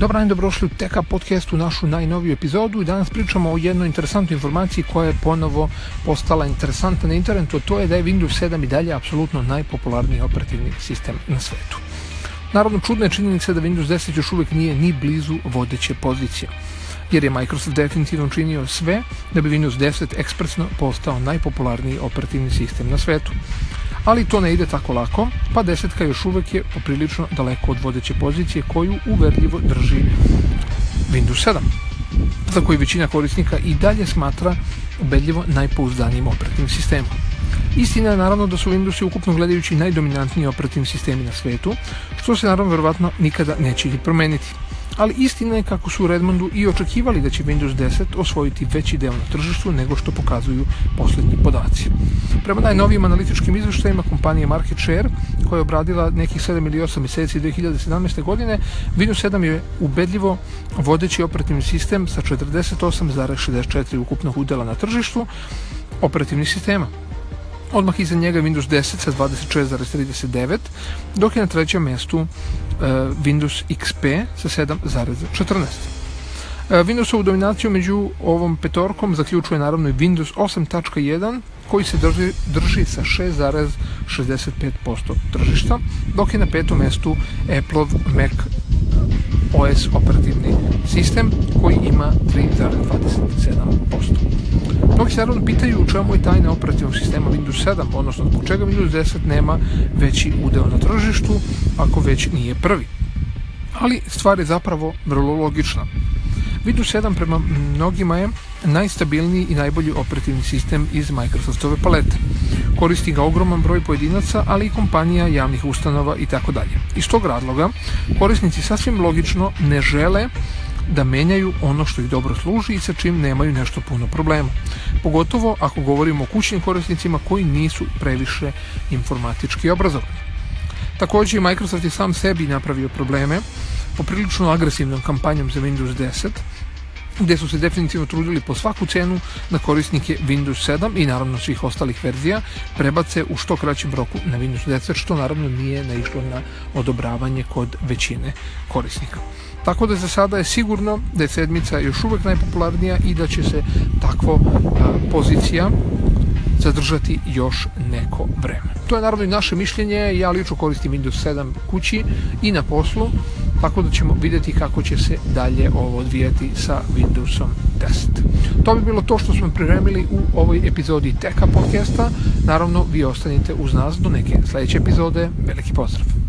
Dobar dan, dobrošli u TK podcastu, našu najnoviju epizodu i danas pričamo o jednoj interesantnoj informaciji koja je ponovo postala interesantna na internetu, to je da je Windows 7 i dalje apsolutno najpopularniji operativni sistem na svetu. Naravno, čudna je činjenica da Windows 10 još uvijek nije ni blizu vodeće pozicije, jer je Microsoft definitivno činio sve da bi Windows 10 ekspresno postao najpopularniji operativni sistem na svetu ali to ne ide tako lako, pa desetka još uvek je poprilično daleko od vodeće pozicije koju uverljivo drži Windows 7 za koji većina korisnika i dalje smatra ubedljivo najpouzdanijim operativnim sistemom. Istina je naravno da su Windowsi ukupno gledajući najdominantniji operativni sistemi na svetu, što se naravno verovatno nikada neće i promeniti ali istina je kako su u Redmondu i očekivali da će Windows 10 osvojiti veći deo na tržištu nego što pokazuju poslednji podaci. Prema najnovijim analitičkim izveštajima kompanije Market Share, koja je obradila nekih 7 ili 8 meseci 2017. godine, Windows 7 je ubedljivo vodeći operativni sistem sa 48,64 ukupnog udela na tržištu operativnih sistema. Odmah iza njega Windows 10 sa 26,39, dok je na trećem mestu Windows XP sa 7,14. E, Windowsovu dominaciju među ovom petorkom zaključuje naravno i Windows 8.1 koji se drži, drži sa 6,65% tržišta, dok je na petom mestu Appleov Mac OS operativni sistem koji ima 3,27%. Naravno pitaju u čemu je tajna operativnog sistema Windows 7, odnosno zbog čega Windows 10 nema veći udeo na tržištu, ako već nije prvi. Ali stvar je zapravo vrlo logična. Windows 7 prema mnogima je najstabilniji i najbolji operativni sistem iz Microsoftove palete. Koristi ga ogroman broj pojedinaca, ali i kompanija, javnih ustanova i tako dalje. Iz tog razloga korisnici sasvim logično ne žele da menjaju ono što ih dobro služi i sa čim nemaju nešto puno problema. Pogotovo ako govorimo o kućnim korisnicima koji nisu previše informatički obrazovani. Takođe, Microsoft je sam sebi napravio probleme poprilično agresivnom kampanjom za Windows 10, gde su se definitivno trudili po svaku cenu da korisnike Windows 7 i naravno svih ostalih verzija prebace u što kraćem roku na Windows 10, što naravno nije naišlo na odobravanje kod većine korisnika. Tako da za sada je sigurno da je sedmica još uvek najpopularnija i da će se takvo a, pozicija zadržati još neko vreme. To je naravno i naše mišljenje, ja lično koristim Windows 7 kući i na poslu, tako da ćemo videti kako će se dalje ovo odvijati sa Windowsom 10. To bi bilo to što smo pripremili u ovoj epizodi Teka podcasta. Naravno, vi ostanite uz nas do neke sledeće epizode. Veliki pozdrav!